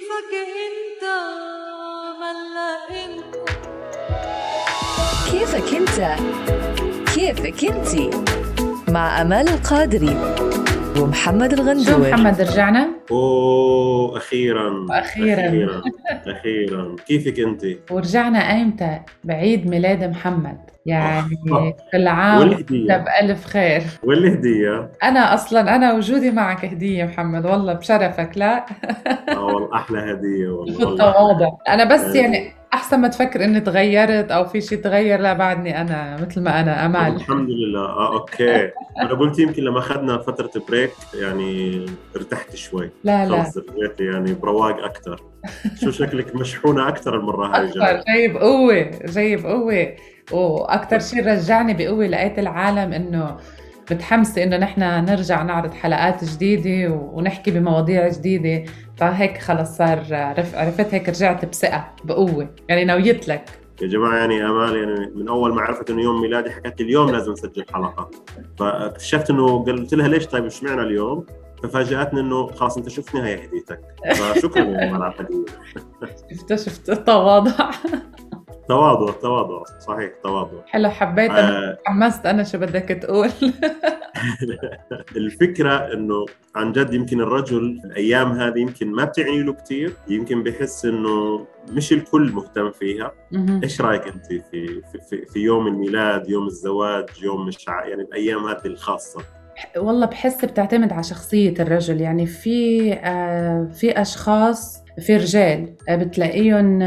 كيفك انت ملا انت كيفك انت؟ كيفك انت؟ مع أمال القادري ومحمد شو الغندور محمد رجعنا؟ أوه أخيرا. أخيرا. أخيرا. كيفك أنت؟ ورجعنا ايمتى بعيد ميلاد محمد. يعني كل عام بألف خير. والهدية. أنا أصلا أنا وجودي معك هدية محمد. والله بشرفك. لا. آه والله أحلى هدية والله. بالتواضع. أنا بس آه. يعني أحسن ما تفكر إني تغيرت أو في شيء تغير لا بعدني أنا مثل ما أنا امال الحمد لله. آه okay. أنا قلت يمكن لما أخذنا فترة break يعني ارتحت شوي. لا لا. خلص رجعت يعني برواق أكثر شو شكلك مشحونة أكثر المرة هاي أكثر جاي جاي بقوه جاي بقوه وأكثر شيء رجعني بقوة لقيت العالم إنه متحمسه إنه نحن نرجع نعرض حلقات جديدة ونحكي بمواضيع جديدة. فهيك خلص صار عرف- عرفت؟ هيك رجعت بثقة بقوة. يعني نويت لك يا جماعة يعني أمال يعني من أول ما عرفت إنه يوم ميلادي حكت لي اليوم لازم نسجل حلقة. فاكتشفت إنه قلت لها ليش طيب اشمعنى اليوم؟ ففاجأتني إنه خلاص أنت شفتني هاي هديتك فشكرا يا الهدية شفت شفت التواضع. تواضع تواضع. صحيح تواضع. حلو حبيت آه. حمست أنا شو بدك تقول. الفكرة إنه عن جد يمكن الرجل الأيام هذه يمكن ما بتعني له كثير يمكن بحس إنه مش الكل مهتم فيها. إيش رأيك أنت في في في, في يوم الميلاد يوم الزواج يوم مش يعني الأيام هذه الخاصة والله بحس بتعتمد على شخصية الرجل. يعني في آه، في أشخاص في رجال آه، بتلاقيهم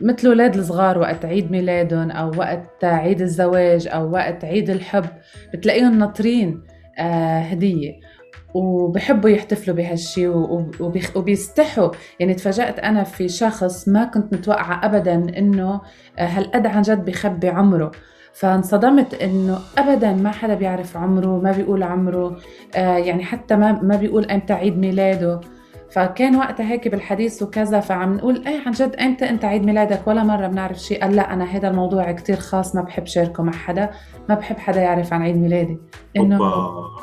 مثل أولاد الصغار وقت عيد ميلادهم أو وقت عيد الزواج أو وقت عيد الحب بتلاقيهم ناطرين آه، هدية. وبحبوا يحتفلوا بهالشي وبيستحوا. يعني تفاجأت أنا في شخص ما كنت متوقعة أبدا إنه هالقد عن جد بيخبي عمره. فانصدمت إنه ابدا ما حدا بيعرف عمره ما بيقول عمره آه يعني حتى ما ما بيقول إمتى عيد ميلاده. فكان وقتها هيك بالحديث وكذا فعم نقول اي عن جد إمتى أنت عيد ميلادك ولا مرة بنعرف شيء قال لا أنا هذا الموضوع كتير خاص ما بحب شاركه مع حدا ما بحب حدا يعرف عن عيد ميلادي إنه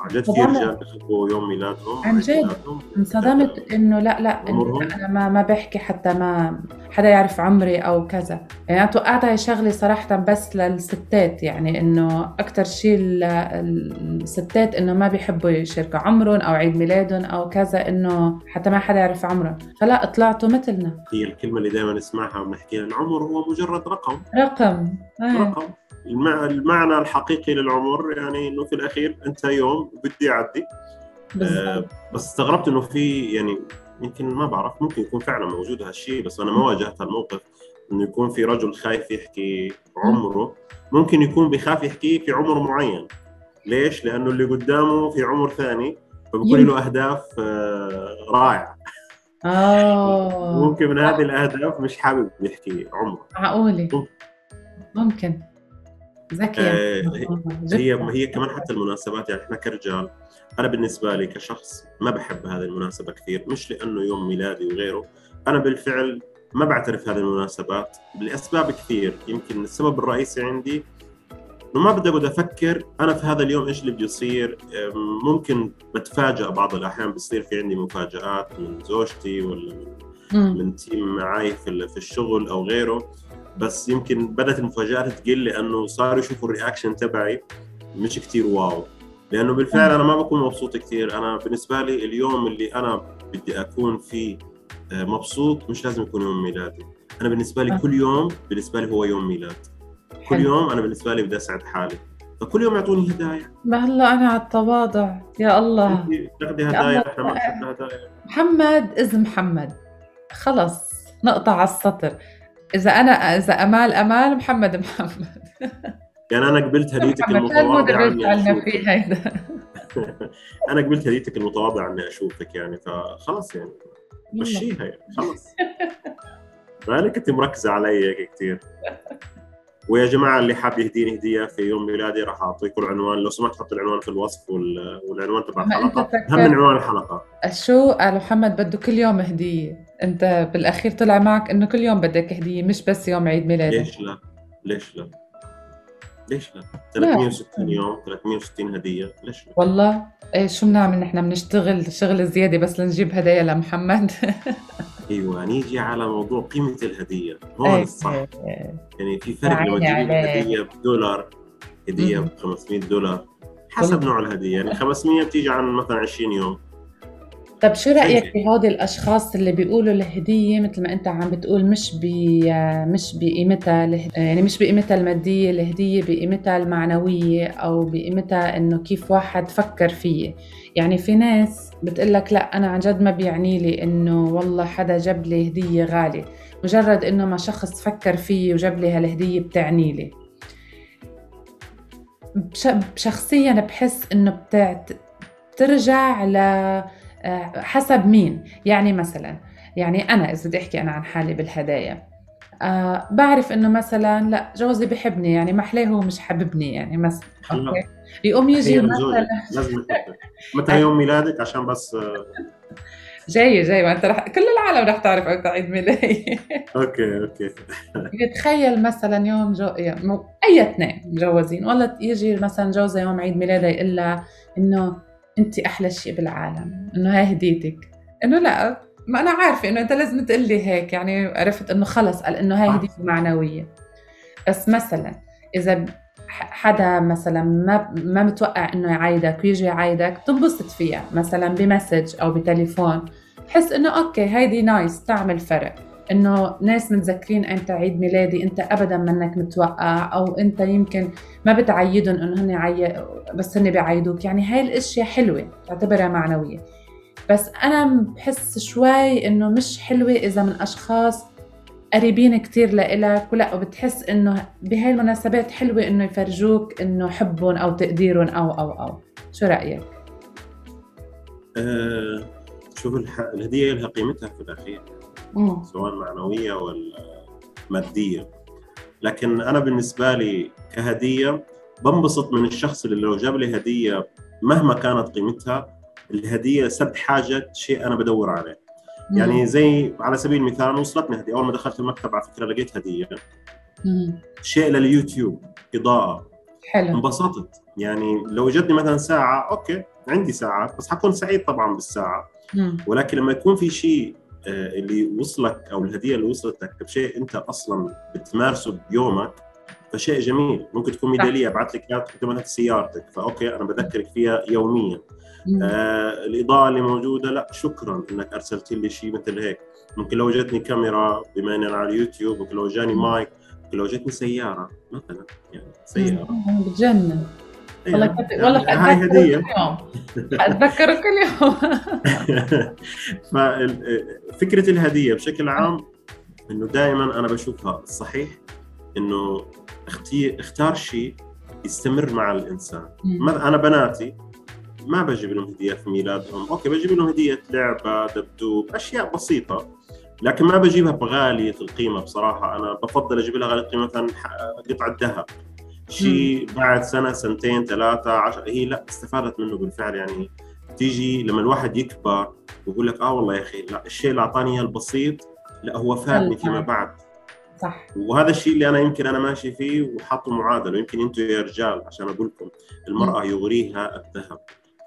عن جد في. رجال بيحبوا يوم ميلادهم عن جد. انصدمت إنه لا لا إنه؟ أنا ما ما بحكي حتى ما حدا يعرف عمري أو كذا يعني أنا توقعت هاي شغلة صراحة بس للستات يعني إنه أكثر شيء ال- الستات إنه ما بيحبوا يشاركوا عمرهم أو عيد ميلادهم أو كذا إنه حتى ما حدا يعرف عمرهم فلا طلعتوا مثلنا. هي الكلمة اللي دائما نسمعها ونحكيها العمر هو مجرد رقم. رقم. آه. رقم. المع- المعنى الحقيقي للعمر يعني إنه في الأخير أنت يوم بدي يعدي آه بس استغربت إنه في يعني يمكن ما بعرف ممكن يكون فعلا موجود هالشيء بس أنا ما واجهت هالموقف. إنه يكون في رجل خايف يحكي عمره. ممكن يكون بخاف يحكيه في عمر معين. ليش؟ لأنه اللي قدامه في عمر ثاني. فبكون له أهداف آه رائعة. آه. ممكن من هذه الأهداف مش حابب يحكي عمره. معقولة؟ ممكن. ذكية. آه،. هي هي كمان حتى المناسبات يعني إحنا كرجال أنا بالنسبة لي كشخص ما بحب هذه المناسبة كثير مش لأنه يوم ميلادي وغيره أنا بالفعل ما بعترف هذه المناسبات لأسباب كثير يمكن السبب الرئيسي عندي انه ما بدي أقعد أفكر أنا في هذا اليوم إيش اللي بده يصير. ممكن بتفاجئ بعض الأحيان بصير في عندي مفاجآت من زوجتي ولا من. من team معي في في الشغل أو غيره. بس يمكن بدأت المفاجآت تقل لأنه صاروا يشوفوا ال reaction تبعي مش كتير wow. لأنه بالفعل أنا ما بكون مبسوط كثير أنا بالنسبة لي اليوم اللي أنا بدي أكون فيه آه، مبسوط مش لازم يكون يوم ميلادي. أنا بالنسبة لي آه. كل يوم بالنسبة لي هو يوم ميلاد كل حلو. يوم أنا بالنسبة لي بدي أسعد حالي. فكل يوم يعطوني هدايا. ما هلا أنا على التواضع. يا الله. تاخذي يا هدايا. إحنا ما اخذنا هدايا. محمد إذ محمد. خلص. نقطع على السطر. إذا أنا إذا أمال أمال محمد محمد. يعني أنا قبلت هديتك المتواضعه إني فيه هيدا. أنا قبلت هديتك المتواضعه إني أشوفك يعني فخلاص يعني. مشيها يعني. خلص. مالك انت مركزة علي كثير ويا جماعة اللي حاب يهديني هدية في يوم ميلادي راح أعطيكم العنوان. لو سمحت حط العنوان في الوصف وال- والعنوان تبع الحلقة. أهم من عنوان الحلقة. شو؟ قال محمد بده كل يوم هدية. أنت بالأخير طلع معك إنه كل يوم بدك هدية مش بس يوم عيد ميلادك. ليش لا؟ ليش لا؟ ليش لا؟ 360 يوم 360 هدية. ليش لا؟ والله. إيه شو بنعمل نحن بنشتغل شغل زيادة بس لنجيب هدايا لمحمد. أيوه نيجي على موضوع قيمة الهدية هون إيه، الصح إيه. يعني في فرق لما عليك. لي هديه بدولار هدية. ب 500 دولار حسب. نوع الهدية يعني 500 بتيجي عن مثلا 20 يوم طب شو رأيك إيه. في هودي الأشخاص اللي بيقولوا الهدية مثل ما أنت عم بتقول مش ب مش بقيمتها يعني مش بقيمتها المادية الهدية بقيمتها المعنوية أو بقيمتها إنه كيف واحد فكر فيه يعني في ناس بتقول لك لا أنا عن جد ما بيعني لي إنه والله حدا جاب لي هدية غالية. مجرد إنه ما شخص فكر فيي وجاب لي هالهدية بتعني لي. بش... شخصيا بحس إنه بتعت... بترجع ل حسب مين. يعني مثلا يعني أنا إذا بدي أحكي أنا عن حالي بالهدايا آه بعرف إنه مثلا لا جوزي بحبني يعني ما حلاه هو مش حببني يعني مثلا. okay؟ يقوم يجي مثلا لازم متى يوم ميلادك؟ عشان بس آه، جاي جاي ما انت رح كل العالم رح تعرف إمتى عيد ميلادي. okay okay. تخيل مثلا يوم جو يعني أي اثنين مجوزين. والله يجي مثلا جوزها يوم عيد ميلادها يقول لها إنه انت أحلى شيء بالعالم إنه هاي هديتك. إنه لا ما أنا عارفة إنه أنت لازم تقول لي هيك يعني عرفت إنه خلص قال إنه هاي صح. هديه معنوية. بس مثلا إذا حدا مثلا ما ما متوقع إنه يعايدك ويجي يعايدك تنبسط فيها مثلا ب message أو بتليفون تحس إنه okay هيدي nice تعمل فرق. إنه ناس متذكرين إمتى عيد ميلادي أنت ابدا منك متوقع أو أنت يمكن ما بتعيدهم إنه هن عي... بس هن بيعيدوك يعني هاي الأشياء حلوة تعتبرها معنوية بس أنا بحس شوي إنه مش حلوة إذا من أشخاص قريبين كتير لإلك ولا وبتحس إنه بهاي المناسبات حلوة إنه يفرجوك إنه حبهم أو تقديرهم أو أو أو شو رأيك؟ آه شوف. الهديه لها قيمتها في الأخير مم. سواء معنوية ولا مادية. لكن أنا بالنسبة لي كهدية بنبسط من الشخص اللي لو جاب لي هدية مهما كانت قيمتها الهدية سد حاجة شيء أنا بدور عليه. يعني زي على سبيل المثال وصلتني هدية. أول ما دخلت المكتب على فكرة لقيت هدية. مم. شيء لليوتيوب إضاءة. حلو. انبسطت. يعني لو اجتني مثلا ساعة okay عندي ساعات بس حكون سعيد طبعا بالساعة. مم. ولكن لما يكون في شيء اللي وصلك أو الهدية اللي وصلت لك بشيء أنت أصلا بتمارسه بيومك فشيء جميل ممكن تكون. ميدالية ابعث لك إياها في سيارتك ف okay أنا بذكرك فيها يوميا. آه الإضاءة اللي موجودة لا شكرا إنك ارسلت لي شيء مثل هيك ممكن لو جتني كاميرا بما اني أنا على اليوتيوب ممكن لو جاني. مايك ممكن لو جتني سيارة مثلا يعني سيارة. بتجنن والله يعني كت- والله هاي حاتذكره هدية. كل يوم. حاتذكره كل يوم. ففكره الهدية بشكل عام إنه دائما أنا بشوفها الصحيح إنه أختي اختار شيء يستمر مع الإنسان. أنا بناتي ما بجيب لهم هديات في ميلادهم. أوكي بجيب لهم هدية لعبة دبدوب أشياء بسيطة. لكن ما بجيبها بغالية القيمة بصراحة. أنا بفضل أجيب لها غالية القيمة مثلا قطعة ذهب. شيء بعد سنة سنتين ثلاثة عشر هي لا استفادت منه بالفعل. يعني تيجي لما الواحد يكبر ويقول لك آه والله يا أخي لا الشيء اللي أعطاني إياه البسيط لا هو فادني فيما بعد. صح. وهذا الشيء اللي أنا يمكن أنا ماشي فيه وحاطه معادلة. ويمكن أنتم يا رجال عشان أقول لكم المرأة يغريها الذهب.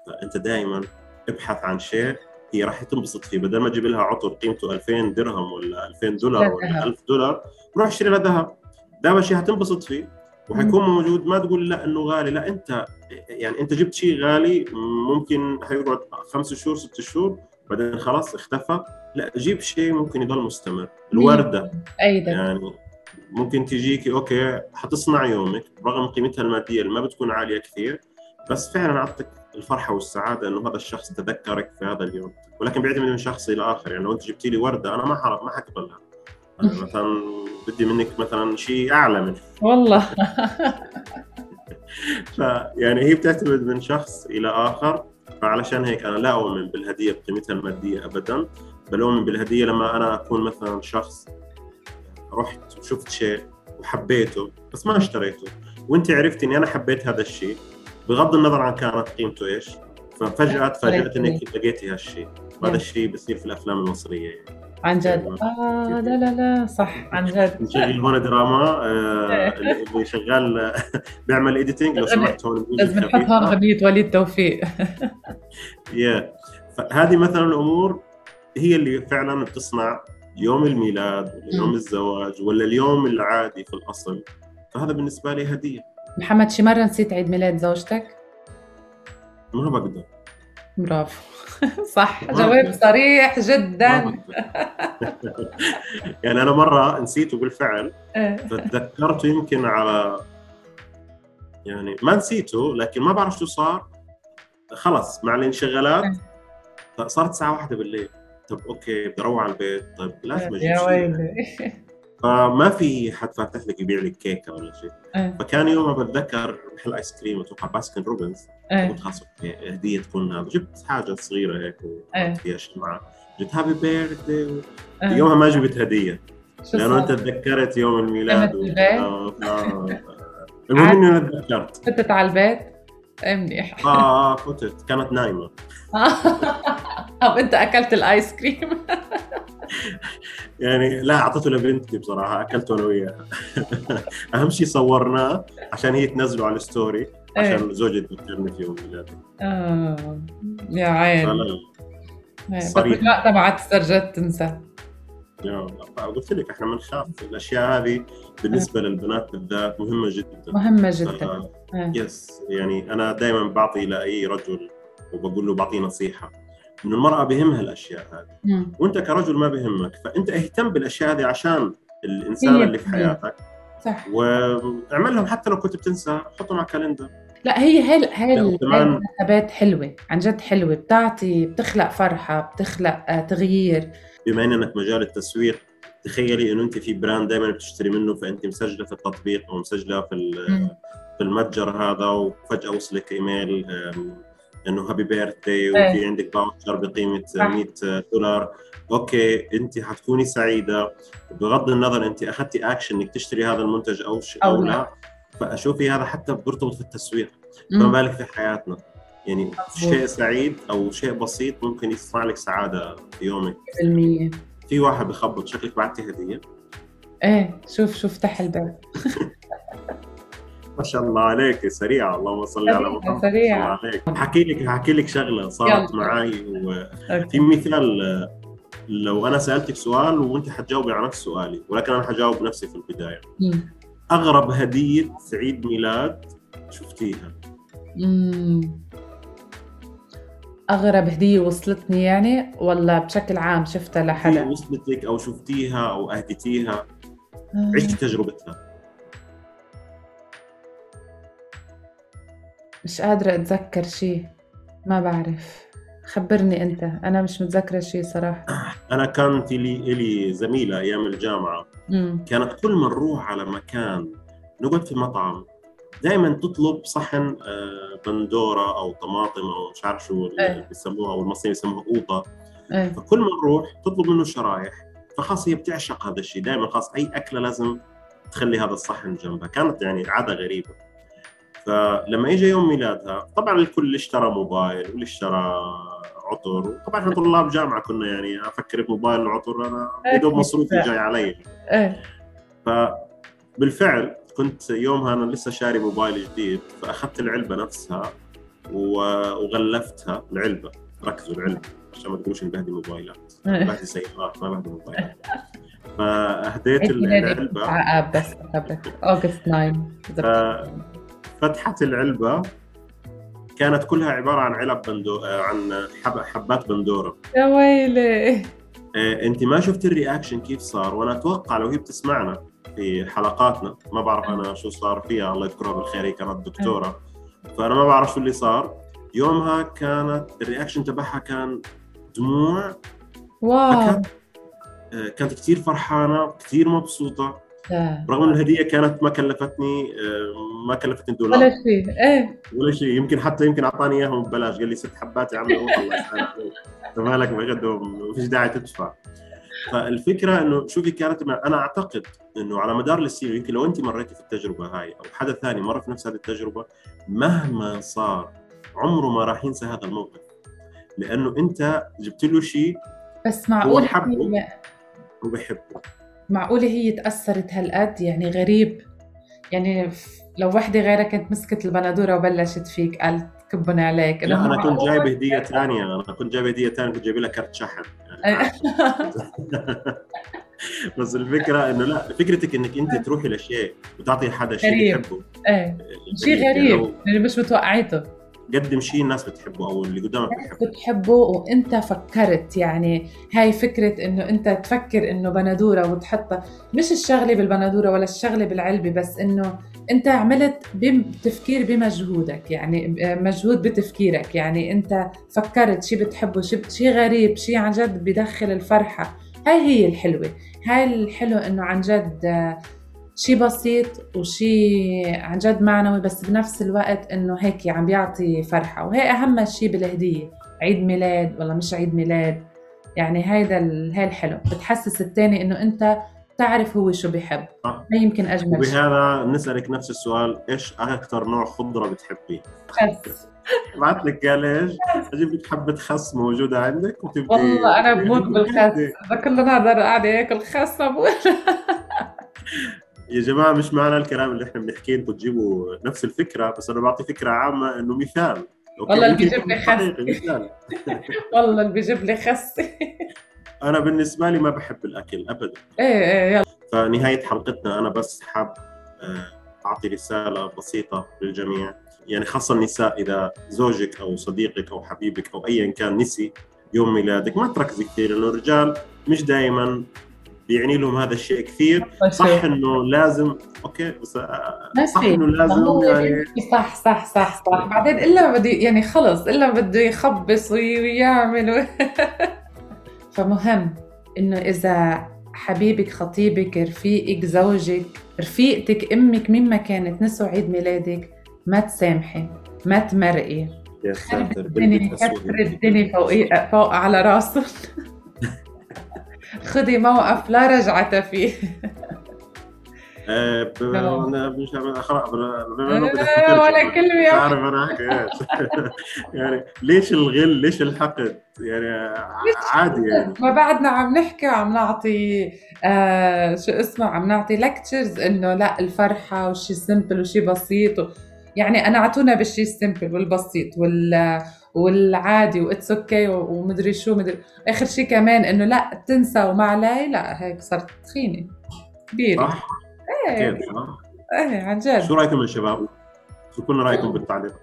فأنت دائما ابحث عن شيء هي راح تنبسط فيه. بدل ما تجيب لها عطر قيمته 2000 درهم ولا 2000 دولار لا ولا ذهب. 1000 دولار روح اشتري لها ذهب. دائما شيء حتنبسط فيه وحيكون موجود. ما تقول لا إنه غالي. لا أنت يعني أنت جبت شيء غالي ممكن حيقعد خمس شهور ست شهور بعدين خلاص اختفى. لا جيب شيء ممكن يضل مستمر. الوردة. إيدك يعني ممكن تجيكي أوكي حتصنع يومك رغم قيمتها المادية اللي ما بتكون عالية كثير بس فعلا اعطتك الفرحة والسعادة إنه هذا الشخص تذكرك في هذا اليوم. ولكن بيعتمد من شخص إلى آخر. يعني لو أنت جبتي لي وردة أنا ما ما حقبلها. مثلا بدي منك مثلا شيء أعلى من والله. فيعني هي بتعتمد من شخص إلى آخر فعلشان هيك أنا لا أؤمن بالهدية بقيمتها المادية ابدا بل أؤمن بالهدية لما أنا أكون مثلا شخص رحت وشفت شيء وحبيته بس ما اشتريته وأنت عرفتي إني أنا حبيت هذا الشيء بغض النظر عن كانت قيمته إيش ففجأة تفاجأت إنك لقيتي هالشيء. وهذا الشيء بصير في الأفلام المصرية يعني. عن جد. آه لا لا لا صح عن جد. نشغل هون دراما آه اللي شغال بيعمل editing لو سمحت هون لازم نحط هون اغنيه وليد توفيق. يا فهذه مثلا الأمور هي اللي فعلا بتصنع يوم الميلاد ولا يوم. الزواج ولا اليوم العادي في الأصل. فهذا بالنسبة لي هدية. محمد شي مرة نسيت عيد ميلاد زوجتك؟ ما بقدر. برافو. صح جواب. صريح جدا. يعني أنا مرة نسيته بالفعل إيه. فتذكرته يمكن على يعني ما نسيته لكن ما بعرف شو صار. خلص مع الانشغالات صارت الساعة واحدة بالليل. طب okay بدي أروح على البيت. طيب لازم أجيب يا ويلي. فما في حد فاتح لك يبيع لك كيكة ولا شيء إيه. فكان يومها بتذكر محل ice cream أتوقع Baskin Robbins إيه. قلت خلاص هدية تكون هذا جبت حاجة صغيرة هيك إيه. وحط فيها شمعه جبت هابي بيرثدي إيه. يومها ما جبت هدية لأنه أنت؟ تذكرت يوم الميلاد و... بالبيت؟ آه، آه. المهم إني أنا تذكرت فتت على البيت؟ إيه منيح آه فتت كانت نايمة طب أنت أكلت الآيس كريم يعني لا أعطيته لبنتي بصراحة أكلته أنا وياها أهم شيء صورناه عشان هي تنزله على الستوري عشان زوجي تذكرني في يوم ميلادي آه. يا عين فلا إيه. بس. بالوقت تبعت استرجعت تنسى يا قلت لك إحنا بنخاف الأشياء هذه بالنسبة للبنات بالذات مهمة جدا مهمة جدا إيه. يس يعني أنا دائما بعطي لأي رجل وبقول له بعطيه نصيحة إنه المرأة بهمها الأشياء هذه. مم. وأنت كرجل ما بهمك فأنت اهتم بالأشياء هذه عشان الإنسان اللي في بالمية. حياتك. صح. واعمل لهم حتى لو كنت بتنسى حطهم على calendar. لا هي هي هي المناسبات حلوة عن جد حلوة. بتعطي بتخلق فرحة بتخلق آه، تغيير. بما أنك مجال التسويق تخيلي إنه أنت في brand دائما بتشتري منه فأنت مسجلة في التطبيق أو مسجلة في. في المتجر هذا وفجأة وصلك إيميل انه happy birthday إيه. وفي عندك voucher بقيمة صح. 100 دولار okay أنت حتكوني سعيدة بغض النظر أنت أخذتي اكشن إنك تشتري هذا المنتج أو أو لا. فأشوفي هذا حتى بيرتبط في التسويق. فما بالك في حياتنا يعني. شيء سعيد أو شيء بسيط ممكن يصنع لك سعادة في يومك بالمية في واحد بخبط شكلك بعتي هديه إيه شوف شوف فتح الباب ما شاء الله عليك سريعه اللهم صل على محمد عليك حكي لك حكي لك شغلة صارت يلا. معي وفي okay. مثال لو أنا سألتك سؤال وأنت حتجاوبي على نفس سؤالي ولكن أنا حجاوب نفسي في البداية. أغرب هدية عيد ميلاد شفتيها مم. أغرب هدية وصلتني يعني ولا بشكل عام شفتها لحدا؟ وصلت لك أو شفتيها أو أهديتيها آه. عشتي تجربتها مش قادرة أتذكر شيء. ما بعرف. خبرني أنت. أنا مش متذكرة شيء صراحة. أنا كان في لي لي زميلة أيام الجامعة. مم. كانت كل ما نروح على مكان نقعد في مطعم دائما تطلب صحن آه، بندورة أو طماطم أو مش عارف شو اللي إيه. بيسموها أو المصريين بيسموها قوطه إيه. فكل ما نروح تطلب منه شرايح. فخلاص هي بتعشق هذا الشيء. دائما خلاص أي أكلة لازم تخلي هذا الصحن جنبها. كانت يعني عادة غريبة. فلما اجى يوم ميلادها طبعا الكل اشترى موبايل واللي اشترى عطر. وطبعا إحنا طلاب جامعة كنا يعني أفكر بموبايل العطر أنا دوب مصروفي جاي علي. إيه. فبالفعل كنت يومها أنا لسه شاري موبايل جديد فأخذت العلبة نفسها وغلفتها العلبة. ركزوا العلبة عشان ما تقولوش إني بهدي موبايلات. إيه. بهدي سيارات ما بهدي موبايلات. فأهديت العلبة. عقاب بس خبرك August 9 إذا فتحت العلبة كانت كلها عبارة عن علب بندو عن حب... حبات بندورة. يا ويلي. آه، أنت ما شفت ال reaction كيف صار وأنا أتوقع لو هي بتسمعنا في حلقاتنا ما بعرف أنا شو صار فيها الله يذكرها بالخير هي كانت دكتورة. فأنا ما بعرف شو اللي صار. يومها كانت ال reaction تبعها كان دموع. واو. آه، كانت كثير فرحانة كثير مبسوطة. رغم إن الهدية كانت ما كلفتني آه، ما كلفتني ولا دولار شيء. إيه. ولا شيء. يمكن حتى يمكن أعطاني إياهم ببلاش. قال لي ست حبات يا عمي. روح الله يسهل عليك انت مالك بغده ما فيش داعي تدفع. فالفكرة إنه شوفي كانت أنا أعتقد إنه على مدار السنين يمكن لو أنت مريتي في التجربة هاي أو حدا ثاني مر في نفس هذه التجربة مهما صار عمره ما راح ينسى هذا الموقف. لأنه أنت جبت له شيء بس حبه. هي هو بيحبه معقولة هي تأثرت هالقد؟ يعني غريب. يعني لو وحدة غيرك كانت مسكت البندورة وبلشت فيك قالت كبن عليك. لا أنا كنت؟ جايب هدية ثانية. أنا كنت جايب هدية ثانية كنت جايب لها كرت شحن. يعني بس الفكرة إنه لا فكرتك إنك أنت تروحي لشيء وتعطي حدا شيء. بيحبه إيه. شيء يعني غريب. لو اللي مش متوقعيته. قدم شيء الناس بتحبه أو اللي قدامك بيحبه بتحبه. وأنت فكرت. يعني هاي فكرة إنه أنت تفكر إنه بندورة وتحطها. مش الشغلة بالبندورة ولا الشغلة بالعلبة بس إنه أنت عملت بتفكير بمجهودك. يعني مجهود بتفكيرك. يعني أنت فكرت شي بتحبه شي, شي غريب شي عن جد بدخل الفرحة. هاي هي الحلوة. هاي الحلو إنه عن جد آه، شي بسيط وشي عن جد معنوي بس بنفس الوقت إنه هيك عم بيعطي فرحة. وهي أهم شي بالهدية عيد ميلاد ولا مش عيد ميلاد. يعني هيدا هاي الحلو. بتحسس التاني إنه أنت تعرف هو شو بيحب صح. هي يمكن أجمل شيء وبهذا نسألك نفس السؤال إيش أكثر نوع خضرة بتحبيه؟ خس. بعت لك قال إيش؟ أجيب لك حبة خس موجودة عندك وتبدي والله أنا بموت بالخس. كل نهار قاعدة اكل خس يا جماعة مش معنى الكلام اللي إحنا بنحكيه أنتم تجيبوا نفس الفكرة بس أنا بعطي فكرة عامة إنه مثال؟ والله اللي بيجيب لي خس. والله اللي بيجيب لي خس. أنا بالنسبة لي ما بحب الأكل ابدا. إيه إيه يلا. فنهاية حلقتنا أنا بس حاب آه، أعطي رسالة بسيطة للجميع. يعني خاصة النساء إذا زوجك أو صديقك أو حبيبك أو ايا كان نسي يوم ميلادك ما تركزي كثير لأنه الرجال مش دائما بيعني لهم هذا الشيء كثير. صح إنه لازم okay بس آه، صح في. إنه لازم يعني بيحكي صح صح صح صح. بعدين إلا ما بده يعني خلص إلا ما بده يخبص وي- ويعمل و- فمهم إنه إذا حبيبك خطيبك رفيقك زوجك رفيقتك أمك مين ما كانت نسوا عيد ميلادك ما تسامحي ما تمرقي. يا ساتر. الدنيا فوق فوق على راسه خذي موقف لا رجعة فيه. لا. أنا مش خلاص لا، ولا كلمة. مش يا عارف أنا احكي يعني ليش الغل؟ ليش الحقد؟ يعني عادي يعني. ما بعدنا عم نحكي وعم نعطي آه شو اسمه عم نعطي lectures إنه لا الفرحة وشي simple وشي بسيط. يعني أنا أعطونا بالشي ال simple والبسيط وال والعادي و it's okay ومدري شو مدري. آخر شيء كمان إنه لا تنسى وما علي لا هيك صرت تخينه كبيرة. صح؟ إيه. إيه عن جد. شو رأيكم يا شباب؟ شو رأيكم بالتعليق؟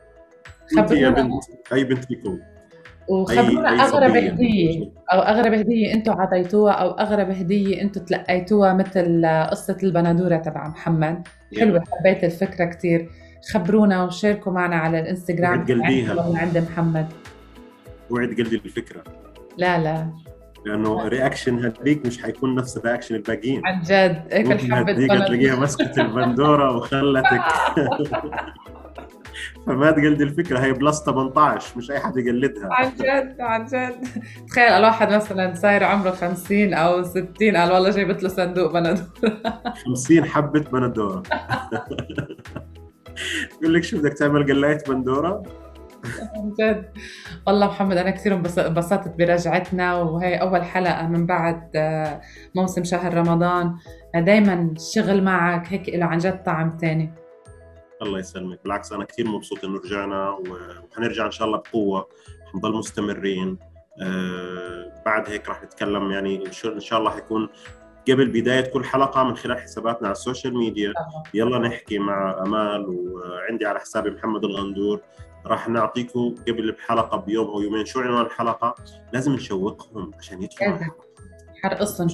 أنت يا خبرونا بنت أي بنت فيكم؟ وخبرونا أي أغرب. هدية. أو أغرب هدية أنتم عطيتوها أو أغرب هدية أنتم تلقيتوها مثل قصة البندورة تبع محمد. حلوة حبيت الفكرة كتير. خبرونا وشاركوا معنا على الإنستغرام. وعد قلبيها. من عند محمد. وعد قلبي الفكرة. لا لا. لأنه reaction هديك مش حيكون نفس ال reaction الباقيين. عن جد. اكل ممكن حبه هديك بندورة. تلاقيها مسكت البندورة وخلتك. فما تقلدي الفكرة. هي بلس 18 مش أي حد يقلدها. عن جد عن جد. تخيل الواحد مثلا صاير عمره 50 أو 60 قال والله جايبت له صندوق بندورة. 50 حبة بندورة. يقول لك شو بدك تعمل قلاية بندورة. عن جد. والله محمد أنا كثير انبس- انبسطت برجعتنا وهي أول حلقة من بعد آه، موسم شهر رمضان. دائما الشغل معك هيك له عن جد طعم تاني. الله يسلمك. بالعكس أنا كثير مبسوط إنه رجعنا وحنرجع إن شاء الله بقوة. حنضل مستمرين. آه بعد هيك راح نتكلم يعني إن شاء الله حيكون قبل بداية كل حلقة من خلال حساباتنا على ال social media. يلا نحكي مع أمال وعندي على حسابي محمد الغندور. راح نعطيكم قبل بحلقه بيوم أو يومين شو عنوان الحلقة؟ لازم نشوقهم عشان يدخلوا لازم. حرقصهم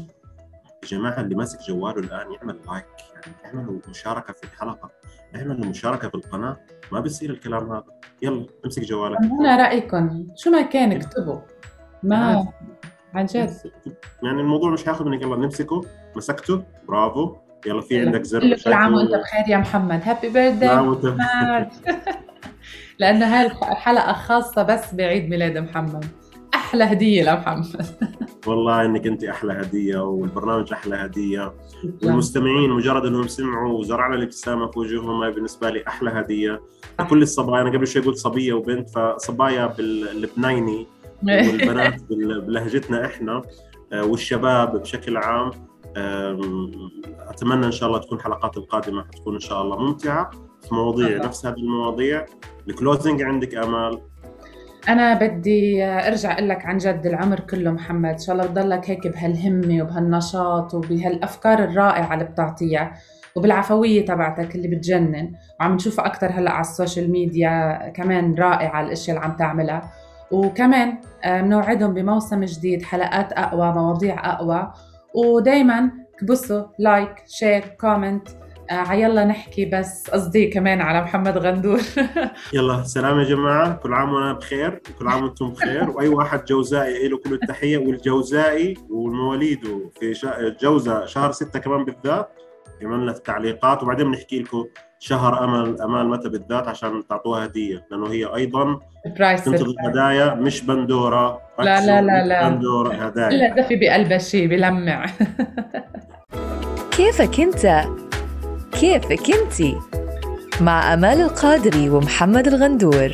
يا جماعة اللي ماسك جواله الآن يعمل like يعني اعملوا مشاركة في الحلقة اعملوا مشاركة في القناة ما بيصير الكلام هذا. يلا امسك جوالك. سمونا رأيكم شو ما كان اكتبوا. ما عن جد. يعني الموضوع مش هياخذ منك يلا نمسكه مسكته برافو. يلا في عندك زر كل عام؟ وأنت بخير يا محمد. هابي وانت- لأنه هاي الحلقة خاصة بس بعيد ميلاد محمد. أحلى هدية لمحمد والله إنك أنت أحلى هدية والبرنامج أحلى هدية. والمستمعين مجرد إنهم سمعوا وزرعنا الابتسامة في وجوههم هاي بالنسبة لي أحلى هدية. لكل الصبايا أنا قبل شوي قلت صبية وبنت فصبايا باللبناني والبنات بال- بلهجتنا إحنا آه، والشباب بشكل عام أتمنى إن شاء الله تكون الحلقات القادمة حتكون إن شاء الله ممتعة في مواضيع تفضل. نفس هذه المواضيع. الكلوزنج عندك آمال؟ أنا بدي أرجع أقول لك عن جد العمر كله محمد. إن شاء الله بضلك هيك بهالهمة وبهالنشاط وبهالأفكار الرائعة اللي بتعطيها وبالعفوية تبعتك اللي بتجنن. وعم نشوفها أكتر هلأ على ال social media كمان رائعة الأشياء اللي عم تعملها. وكمان آه، بنوعدهم بموسم جديد حلقات أقوى مواضيع أقوى. ودايما بصوا like share comment آه ع يلا نحكي بس قصدي كمان على محمد غندور. يلا سلام يا جماعة. كل عام وأنا بخير. كل عام وأنتم بخير. وأي واحد جوزائي له كل التحية والجوزائي والمواليد في جوزة شهر ستة كمان بالذات. لنا التعليقات وبعدين بنحكي لكم شهر أمل أمال متى بالذات عشان تعطوها هدية لأنه هي أيضا برايس تنتظر هدايا مش بندورة لا، لا، لا، لا. بندورة هدايا الا دفي بقلبها شيء بلمع كيفك أنت؟ كيفك انتي؟ مع أمال القادري ومحمد الغندور